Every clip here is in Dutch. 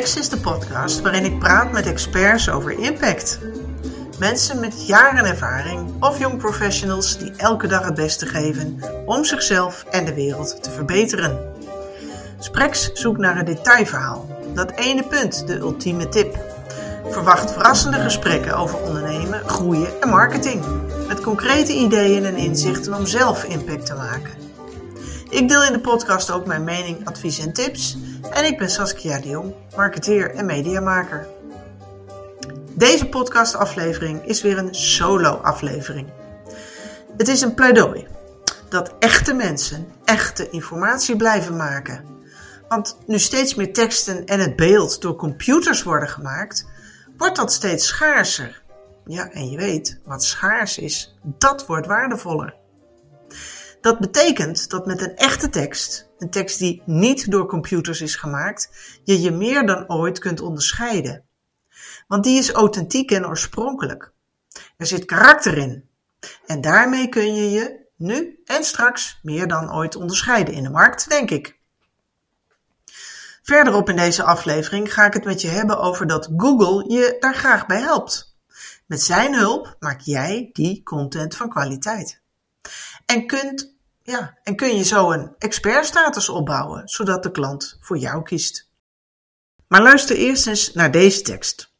Sprex is de podcast waarin ik praat met experts over impact. Mensen met jaren ervaring of jong professionals die elke dag het beste geven om zichzelf en de wereld te verbeteren. Sprex zoekt naar een detailverhaal, dat ene punt, de ultieme tip. Verwacht verrassende gesprekken over ondernemen, groeien en marketing. Met concrete ideeën en inzichten om zelf impact te maken. Ik deel in de podcast ook mijn mening, advies en tips. En ik ben Saskia de Jong, marketeer en mediamaker. Deze podcastaflevering is weer een solo-aflevering. Het is een pleidooi dat echte mensen echte informatie blijven maken. Want nu steeds meer teksten en het beeld door computers worden gemaakt, wordt dat steeds schaarser. Ja, en je weet, wat schaars is, dat wordt waardevoller. Dat betekent dat met een echte tekst, een tekst die niet door computers is gemaakt, je je meer dan ooit kunt onderscheiden. Want die is authentiek en oorspronkelijk. Er zit karakter in. En daarmee kun je je nu en straks meer dan ooit onderscheiden in de markt, denk ik. Verderop in deze aflevering ga ik het met je hebben over dat Google je daar graag bij helpt. Met zijn hulp maak jij die content van kwaliteit. En, kunt, ja, en kun je zo een expertstatus opbouwen, zodat de klant voor jou kiest. Maar luister eerst eens naar deze tekst.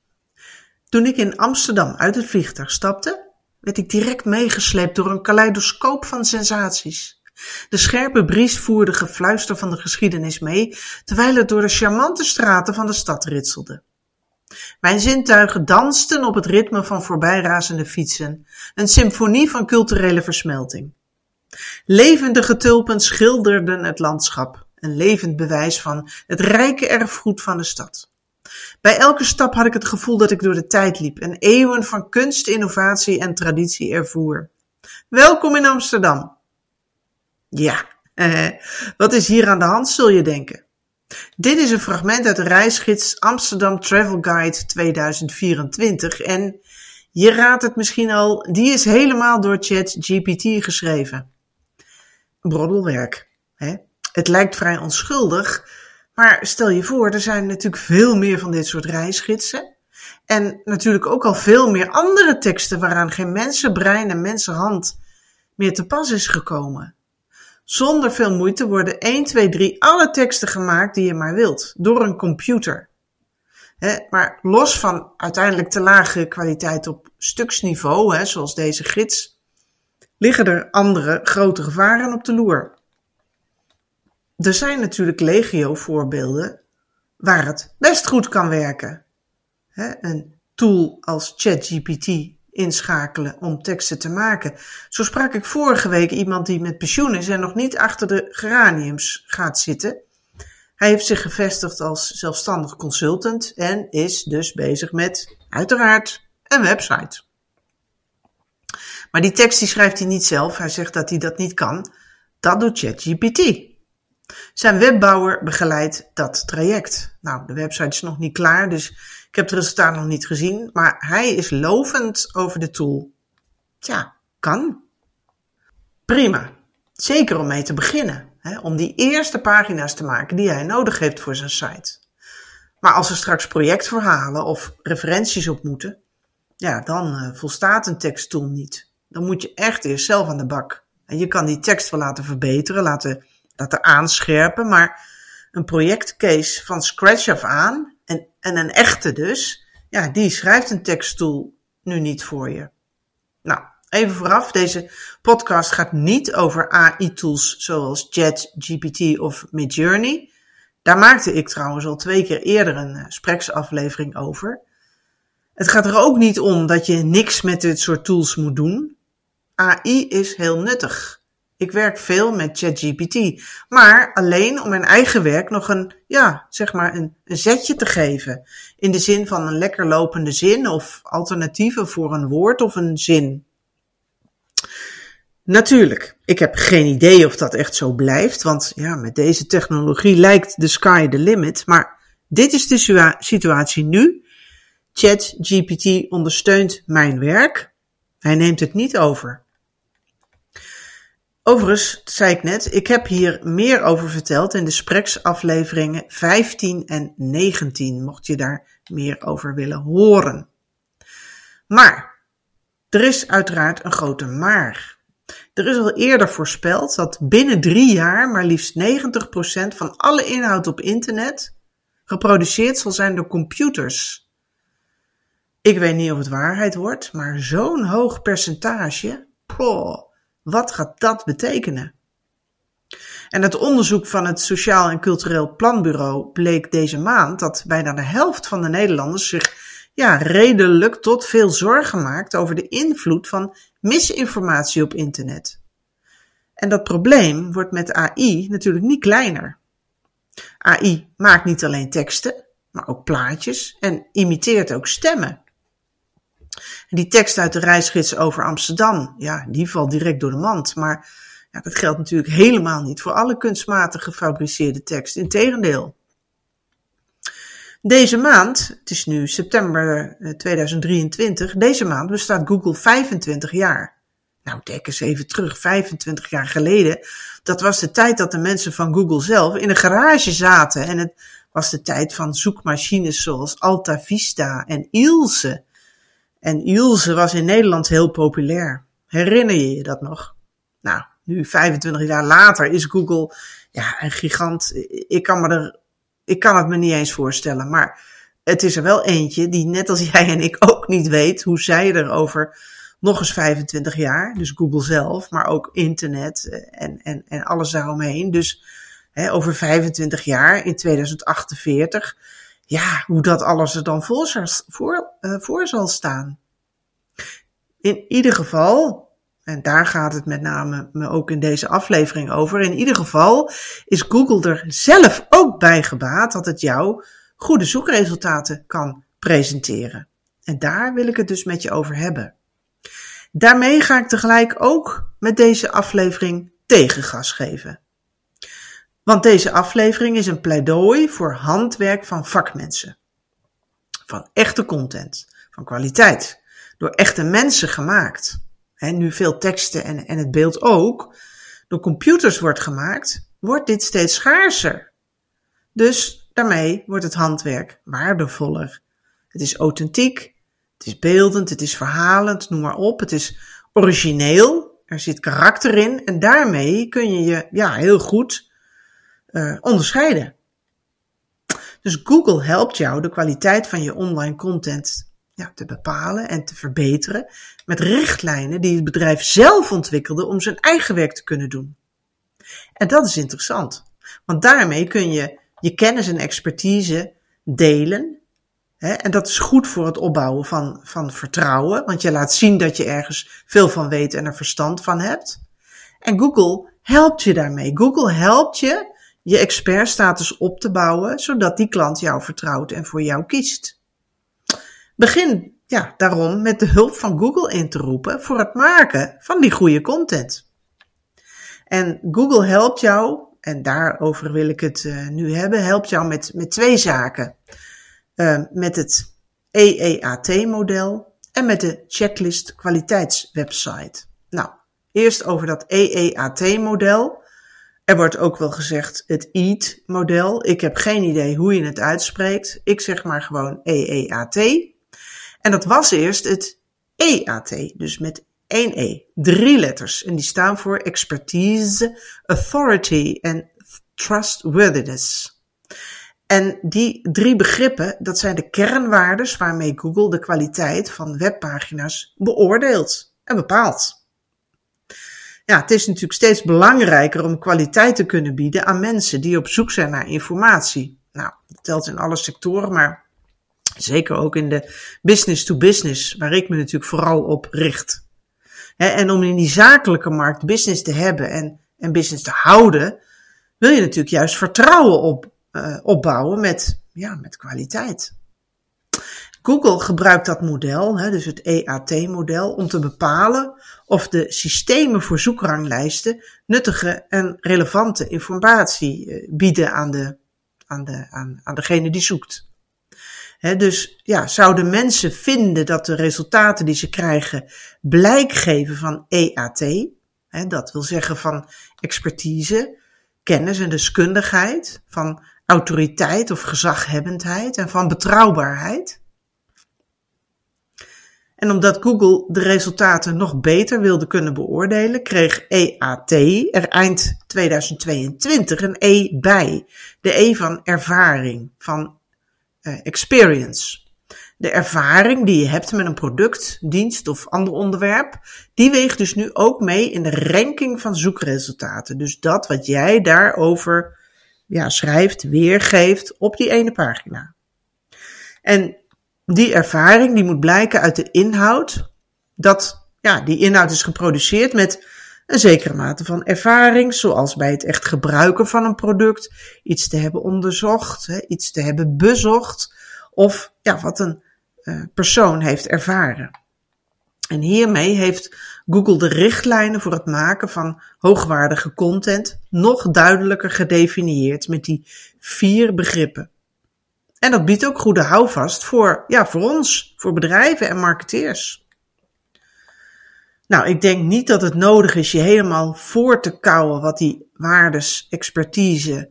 Toen ik in Amsterdam uit het vliegtuig stapte, werd ik direct meegesleept door een kaleidoscoop van sensaties. De scherpe bries voerde gefluister van de geschiedenis mee, terwijl het door de charmante straten van de stad ritselde. Mijn zintuigen dansten op het ritme van voorbijrazende fietsen, een symfonie van culturele versmelting. Levendige tulpen schilderden het landschap, een levend bewijs van het rijke erfgoed van de stad. Bij elke stap had ik het gevoel dat ik door de tijd liep en eeuwen van kunst, innovatie en traditie ervoer. Welkom in Amsterdam. Ja, eh, wat is hier aan de hand, zul je denken? Dit is een fragment uit de reisgids Amsterdam Travel Guide 2024 en je raadt het misschien al, die is helemaal door ChatGPT geschreven. Broddelwerk. Hè? Het lijkt vrij onschuldig, maar stel je voor, er zijn natuurlijk veel meer van dit soort reisgidsen. En natuurlijk ook al veel meer andere teksten waaraan geen mensenbrein en mensenhand meer te pas is gekomen. Zonder veel moeite worden 1, 2, 3 alle teksten gemaakt die je maar wilt, door een computer. maar los van uiteindelijk te lage kwaliteit op stuksniveau, zoals deze gids, liggen er andere grote gevaren op de loer. Er zijn natuurlijk legio voorbeelden waar het best goed kan werken. een tool als ChatGPT inschakelen om teksten te maken. Zo sprak ik vorige week iemand die met pensioen is en nog niet achter de geraniums gaat zitten. Hij heeft zich gevestigd als zelfstandig consultant en is dus bezig met, uiteraard, een website. Maar die tekst die schrijft hij niet zelf. Hij zegt dat hij dat niet kan. Dat doet ChatGPT. Zijn webbouwer begeleidt dat traject. Nou, de website is nog niet klaar, dus ik heb het resultaat nog niet gezien, maar hij is lovend over de tool. Tja, kan. Prima. Zeker om mee te beginnen. Hè, om die eerste pagina's te maken die hij nodig heeft voor zijn site. Maar als er straks projectverhalen of referenties op moeten, ja, dan uh, volstaat een teksttool niet. Dan moet je echt eerst zelf aan de bak. En je kan die tekst wel laten verbeteren, laten, laten aanscherpen, maar een projectcase van scratch af aan en, en een echte dus, ja, die schrijft een teksttool nu niet voor je. Nou, even vooraf, deze podcast gaat niet over AI-tools zoals ChatGPT of Midjourney. Daar maakte ik trouwens al twee keer eerder een uh, spreksaflevering over. Het gaat er ook niet om dat je niks met dit soort tools moet doen. AI is heel nuttig. Ik werk veel met ChatGPT, maar alleen om mijn eigen werk nog een, ja, zeg maar een, zetje te geven. In de zin van een lekker lopende zin of alternatieven voor een woord of een zin. Natuurlijk, ik heb geen idee of dat echt zo blijft, want ja, met deze technologie lijkt de sky the limit. Maar dit is de situatie nu. ChatGPT ondersteunt mijn werk. Hij neemt het niet over. Overigens, zei ik net, ik heb hier meer over verteld in de spreksafleveringen 15 en 19, mocht je daar meer over willen horen. Maar, er is uiteraard een grote maar. Er is al eerder voorspeld dat binnen drie jaar maar liefst 90% van alle inhoud op internet geproduceerd zal zijn door computers. Ik weet niet of het waarheid wordt, maar zo'n hoog percentage, poh, wat gaat dat betekenen? En het onderzoek van het Sociaal en Cultureel Planbureau bleek deze maand dat bijna de helft van de Nederlanders zich ja, redelijk tot veel zorgen maakt over de invloed van misinformatie op internet. En dat probleem wordt met AI natuurlijk niet kleiner. AI maakt niet alleen teksten, maar ook plaatjes en imiteert ook stemmen. Die tekst uit de reisgids over Amsterdam, ja, die valt direct door de mand. Maar ja, dat geldt natuurlijk helemaal niet voor alle kunstmatig gefabriceerde tekst. Integendeel. Deze maand, het is nu september 2023, eh, deze maand bestaat Google 25 jaar. Nou, denk eens even terug, 25 jaar geleden. Dat was de tijd dat de mensen van Google zelf in een garage zaten. En het was de tijd van zoekmachines zoals Alta Vista en Ilse. En Ilse was in Nederland heel populair. Herinner je je dat nog? Nou, nu 25 jaar later is Google ja, een gigant. Ik kan, me er, ik kan het me niet eens voorstellen. Maar het is er wel eentje die net als jij en ik ook niet weet hoe zij er over nog eens 25 jaar. Dus Google zelf, maar ook internet en, en, en alles daaromheen. Dus hè, over 25 jaar in 2048 ja, hoe dat alles er dan voor, voor, uh, voor zal staan. In ieder geval, en daar gaat het met name me ook in deze aflevering over, in ieder geval is Google er zelf ook bij gebaat dat het jou goede zoekresultaten kan presenteren. En daar wil ik het dus met je over hebben. Daarmee ga ik tegelijk ook met deze aflevering tegengas geven. Want deze aflevering is een pleidooi voor handwerk van vakmensen. Van echte content, van kwaliteit, door echte mensen gemaakt. En nu veel teksten en, en het beeld ook, door computers wordt gemaakt, wordt dit steeds schaarser. Dus daarmee wordt het handwerk waardevoller. Het is authentiek, het is beeldend, het is verhalend, noem maar op. Het is origineel, er zit karakter in en daarmee kun je je ja, heel goed uh, onderscheiden. Dus Google helpt jou de kwaliteit van je online content ja, te bepalen en te verbeteren met richtlijnen die het bedrijf zelf ontwikkelde om zijn eigen werk te kunnen doen. En dat is interessant, want daarmee kun je je kennis en expertise delen. Hè, en dat is goed voor het opbouwen van, van vertrouwen, want je laat zien dat je ergens veel van weet en er verstand van hebt. En Google helpt je daarmee. Google helpt je je expertstatus op te bouwen, zodat die klant jou vertrouwt en voor jou kiest. Begin ja, daarom met de hulp van Google in te roepen voor het maken van die goede content. En Google helpt jou, en daarover wil ik het uh, nu hebben, helpt jou met, met twee zaken. Uh, met het EEAT-model en met de checklist kwaliteitswebsite. Nou, eerst over dat EEAT-model. Er wordt ook wel gezegd het EAT-model. Ik heb geen idee hoe je het uitspreekt. Ik zeg maar gewoon EEAT. En dat was eerst het EAT, dus met één E. Drie letters. En die staan voor expertise, authority en trustworthiness. En die drie begrippen, dat zijn de kernwaarden waarmee Google de kwaliteit van webpagina's beoordeelt en bepaalt ja, het is natuurlijk steeds belangrijker om kwaliteit te kunnen bieden aan mensen die op zoek zijn naar informatie. Nou, dat telt in alle sectoren, maar zeker ook in de business to business, waar ik me natuurlijk vooral op richt. en om in die zakelijke markt business te hebben en, en business te houden, wil je natuurlijk juist vertrouwen op, uh, opbouwen met, ja, met kwaliteit. Google gebruikt dat model, dus het EAT-model, om te bepalen of de systemen voor zoekranglijsten nuttige en relevante informatie eh, bieden aan, de, aan, de, aan, aan degene die zoekt. dus ja, zouden mensen vinden dat de resultaten die ze krijgen blijk geven van EAT, dat wil zeggen van expertise, kennis en deskundigheid, van autoriteit of gezaghebbendheid en van betrouwbaarheid. En omdat Google de resultaten nog beter wilde kunnen beoordelen, kreeg EAT er eind 2022 een E bij. De E van ervaring, van uh, experience. De ervaring die je hebt met een product, dienst of ander onderwerp, die weegt dus nu ook mee in de ranking van zoekresultaten. Dus dat wat jij daarover ja, schrijft, weergeeft op die ene pagina. En die ervaring die moet blijken uit de inhoud. Dat ja, die inhoud is geproduceerd met een zekere mate van ervaring, zoals bij het echt gebruiken van een product, iets te hebben onderzocht, hè, iets te hebben bezocht, of ja, wat een uh, persoon heeft ervaren. En hiermee heeft Google de richtlijnen voor het maken van hoogwaardige content nog duidelijker gedefinieerd met die vier begrippen. En dat biedt ook goede houvast voor, ja, voor ons, voor bedrijven en marketeers. Nou, ik denk niet dat het nodig is je helemaal voor te kouwen wat die waardes, expertise,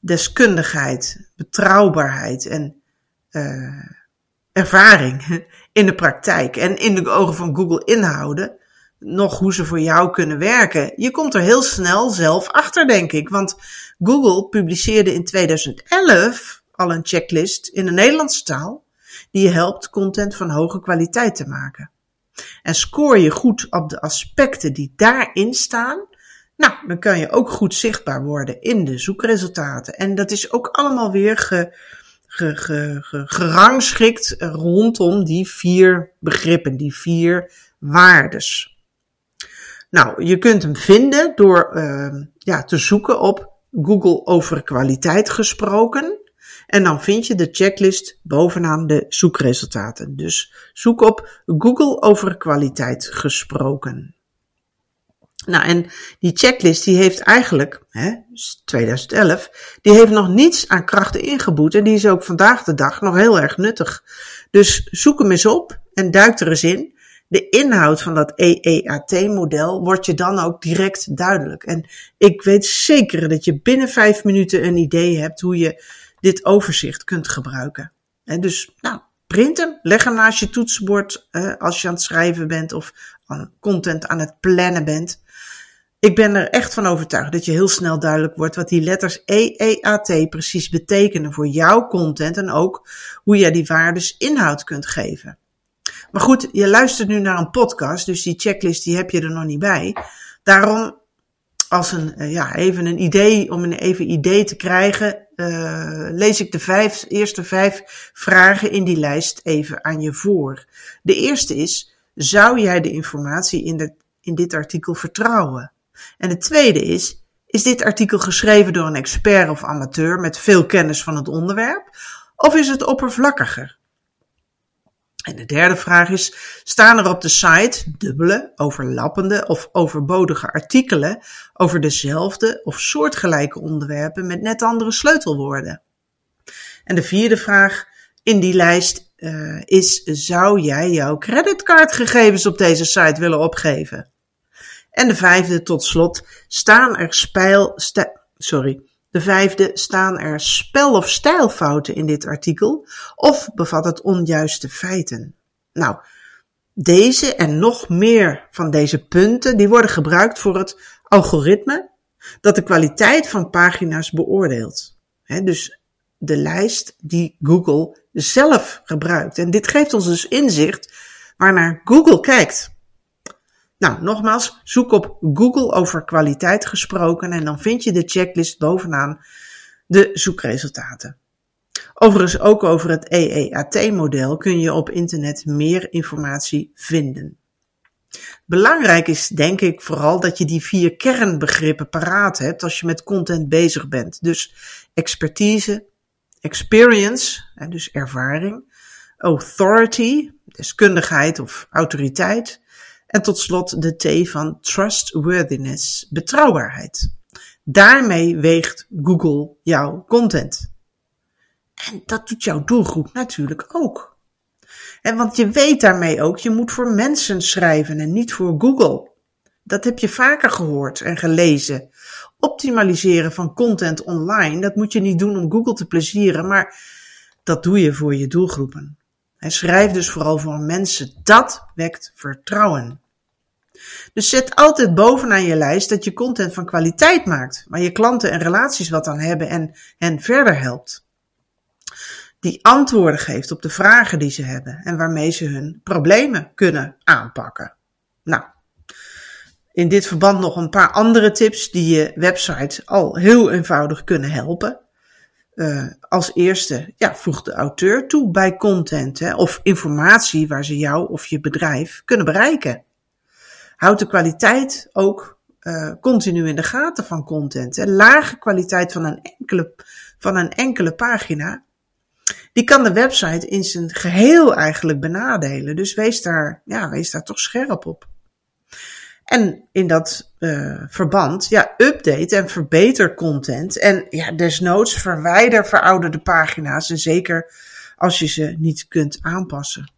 deskundigheid, betrouwbaarheid en uh, ervaring in de praktijk en in de ogen van Google inhouden, nog hoe ze voor jou kunnen werken. Je komt er heel snel zelf achter, denk ik. Want Google publiceerde in 2011 al een checklist in de Nederlandse taal die je helpt content van hoge kwaliteit te maken. En scoor je goed op de aspecten die daarin staan, nou, dan kan je ook goed zichtbaar worden in de zoekresultaten. En dat is ook allemaal weer ge, ge, ge, gerangschikt rondom die vier begrippen, die vier waardes. Nou, je kunt hem vinden door uh, ja, te zoeken op Google over kwaliteit gesproken. En dan vind je de checklist bovenaan de zoekresultaten. Dus zoek op Google over kwaliteit gesproken. Nou, en die checklist die heeft eigenlijk, hè, 2011, die heeft nog niets aan krachten ingeboet. En die is ook vandaag de dag nog heel erg nuttig. Dus zoek hem eens op en duik er eens in. De inhoud van dat EEAT-model wordt je dan ook direct duidelijk. En ik weet zeker dat je binnen vijf minuten een idee hebt hoe je dit overzicht kunt gebruiken. En dus, nou, print hem, leg hem naast je toetsenbord als je aan het schrijven bent of content aan het plannen bent. Ik ben er echt van overtuigd dat je heel snel duidelijk wordt wat die letters EEAT precies betekenen voor jouw content en ook hoe jij die waardes inhoud kunt geven. Maar goed, je luistert nu naar een podcast, dus die checklist die heb je er nog niet bij. Daarom als een, uh, ja, even een idee, om een even idee te krijgen, uh, lees ik de vijf, eerste vijf vragen in die lijst even aan je voor. De eerste is, zou jij de informatie in, de, in dit artikel vertrouwen? En de tweede is, is dit artikel geschreven door een expert of amateur met veel kennis van het onderwerp? Of is het oppervlakkiger? En de derde vraag is: staan er op de site dubbele, overlappende of overbodige artikelen over dezelfde of soortgelijke onderwerpen met net andere sleutelwoorden? En de vierde vraag in die lijst uh, is: zou jij jouw creditcardgegevens op deze site willen opgeven? En de vijfde tot slot: staan er spijl, sorry, de vijfde, staan er spel- of stijlfouten in dit artikel of bevat het onjuiste feiten? Nou, deze en nog meer van deze punten die worden gebruikt voor het algoritme dat de kwaliteit van pagina's beoordeelt. dus de lijst die Google zelf gebruikt. En dit geeft ons dus inzicht waarnaar Google kijkt. Nou, nogmaals, zoek op Google over kwaliteit gesproken en dan vind je de checklist bovenaan de zoekresultaten. Overigens ook over het EEAT-model kun je op internet meer informatie vinden. Belangrijk is denk ik vooral dat je die vier kernbegrippen paraat hebt als je met content bezig bent. Dus expertise, experience, dus ervaring, authority, deskundigheid of autoriteit, en tot slot de T van trustworthiness, betrouwbaarheid. Daarmee weegt Google jouw content. En dat doet jouw doelgroep natuurlijk ook. En want je weet daarmee ook, je moet voor mensen schrijven en niet voor Google. Dat heb je vaker gehoord en gelezen. Optimaliseren van content online, dat moet je niet doen om Google te plezieren, maar dat doe je voor je doelgroepen. En schrijf dus vooral voor mensen. Dat wekt vertrouwen. Dus zet altijd bovenaan je lijst dat je content van kwaliteit maakt, waar je klanten en relaties wat aan hebben en hen verder helpt. Die antwoorden geeft op de vragen die ze hebben en waarmee ze hun problemen kunnen aanpakken. Nou, in dit verband nog een paar andere tips die je website al heel eenvoudig kunnen helpen. Uh, als eerste, ja, voeg de auteur toe bij content hè, of informatie waar ze jou of je bedrijf kunnen bereiken. Houd de kwaliteit ook uh, continu in de gaten van content. Hè. Lage kwaliteit van een, enkele, van een enkele pagina, die kan de website in zijn geheel eigenlijk benadelen. Dus wees daar, ja, wees daar toch scherp op. En in dat uh, verband, ja, update en verbeter content. En ja, desnoods verwijder verouderde pagina's. En zeker als je ze niet kunt aanpassen.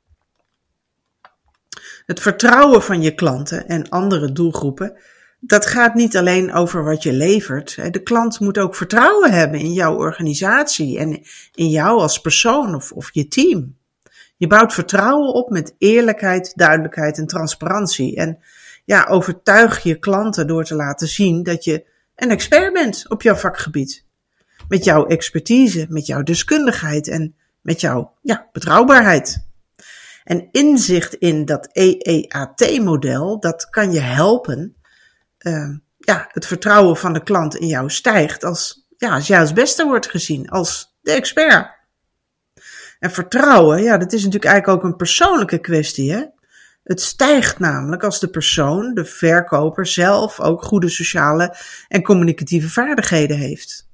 Het vertrouwen van je klanten en andere doelgroepen, dat gaat niet alleen over wat je levert. De klant moet ook vertrouwen hebben in jouw organisatie en in jou als persoon of, of je team. Je bouwt vertrouwen op met eerlijkheid, duidelijkheid en transparantie. En ja, overtuig je klanten door te laten zien dat je een expert bent op jouw vakgebied. Met jouw expertise, met jouw deskundigheid en met jouw ja, betrouwbaarheid. En inzicht in dat EEAT-model, dat kan je helpen. Uh, ja, het vertrouwen van de klant in jou stijgt als, ja, als jij als beste wordt gezien, als de expert. En vertrouwen, ja, dat is natuurlijk eigenlijk ook een persoonlijke kwestie, hè. Het stijgt namelijk als de persoon, de verkoper zelf, ook goede sociale en communicatieve vaardigheden heeft.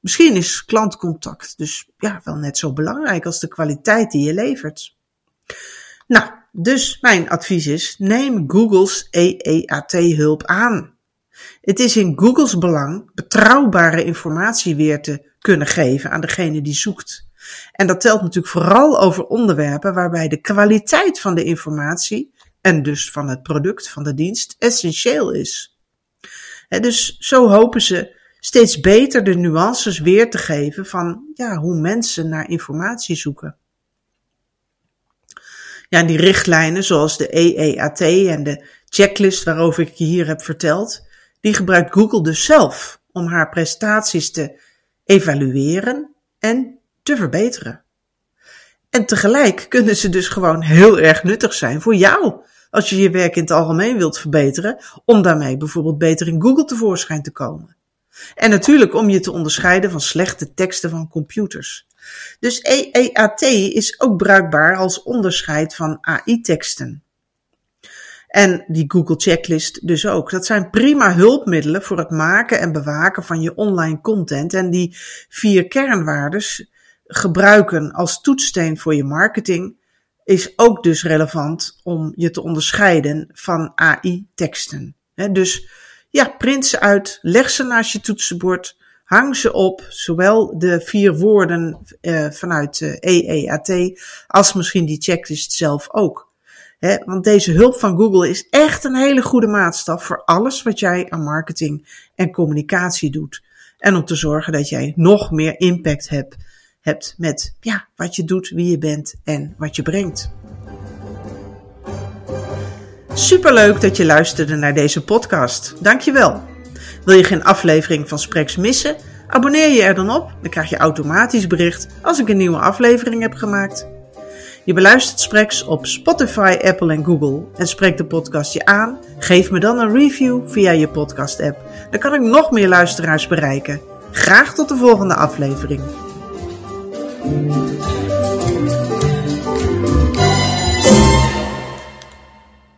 Misschien is klantcontact dus ja, wel net zo belangrijk als de kwaliteit die je levert. Nou, dus mijn advies is: neem Google's EEAT-hulp aan. Het is in Google's belang betrouwbare informatie weer te kunnen geven aan degene die zoekt. En dat telt natuurlijk vooral over onderwerpen waarbij de kwaliteit van de informatie en dus van het product, van de dienst, essentieel is. dus zo hopen ze steeds beter de nuances weer te geven van ja, hoe mensen naar informatie zoeken. Ja, die richtlijnen zoals de EEAT en de checklist waarover ik je hier heb verteld, die gebruikt Google dus zelf om haar prestaties te evalueren en te verbeteren. En tegelijk kunnen ze dus gewoon heel erg nuttig zijn voor jou als je je werk in het algemeen wilt verbeteren, om daarmee bijvoorbeeld beter in Google tevoorschijn te komen. En natuurlijk om je te onderscheiden van slechte teksten van computers. Dus EEAT is ook bruikbaar als onderscheid van AI-teksten. En die Google Checklist dus ook. Dat zijn prima hulpmiddelen voor het maken en bewaken van je online content. En die vier kernwaardes gebruiken als toetssteen voor je marketing is ook dus relevant om je te onderscheiden van AI-teksten. Dus ja, print ze uit, leg ze naast je toetsenbord, hang ze op, zowel de vier woorden eh, vanuit uh, EEAT als misschien die checklist zelf ook. want deze hulp van Google is echt een hele goede maatstaf voor alles wat jij aan marketing en communicatie doet. En om te zorgen dat jij nog meer impact hebt hebt met ja, wat je doet, wie je bent en wat je brengt. Superleuk dat je luisterde naar deze podcast. Dankjewel. Wil je geen aflevering van Spreks missen? Abonneer je er dan op. Dan krijg je automatisch bericht als ik een nieuwe aflevering heb gemaakt. Je beluistert Spreks op Spotify, Apple en Google en spreek de podcast je aan. Geef me dan een review via je podcast app. Dan kan ik nog meer luisteraars bereiken. Graag tot de volgende aflevering.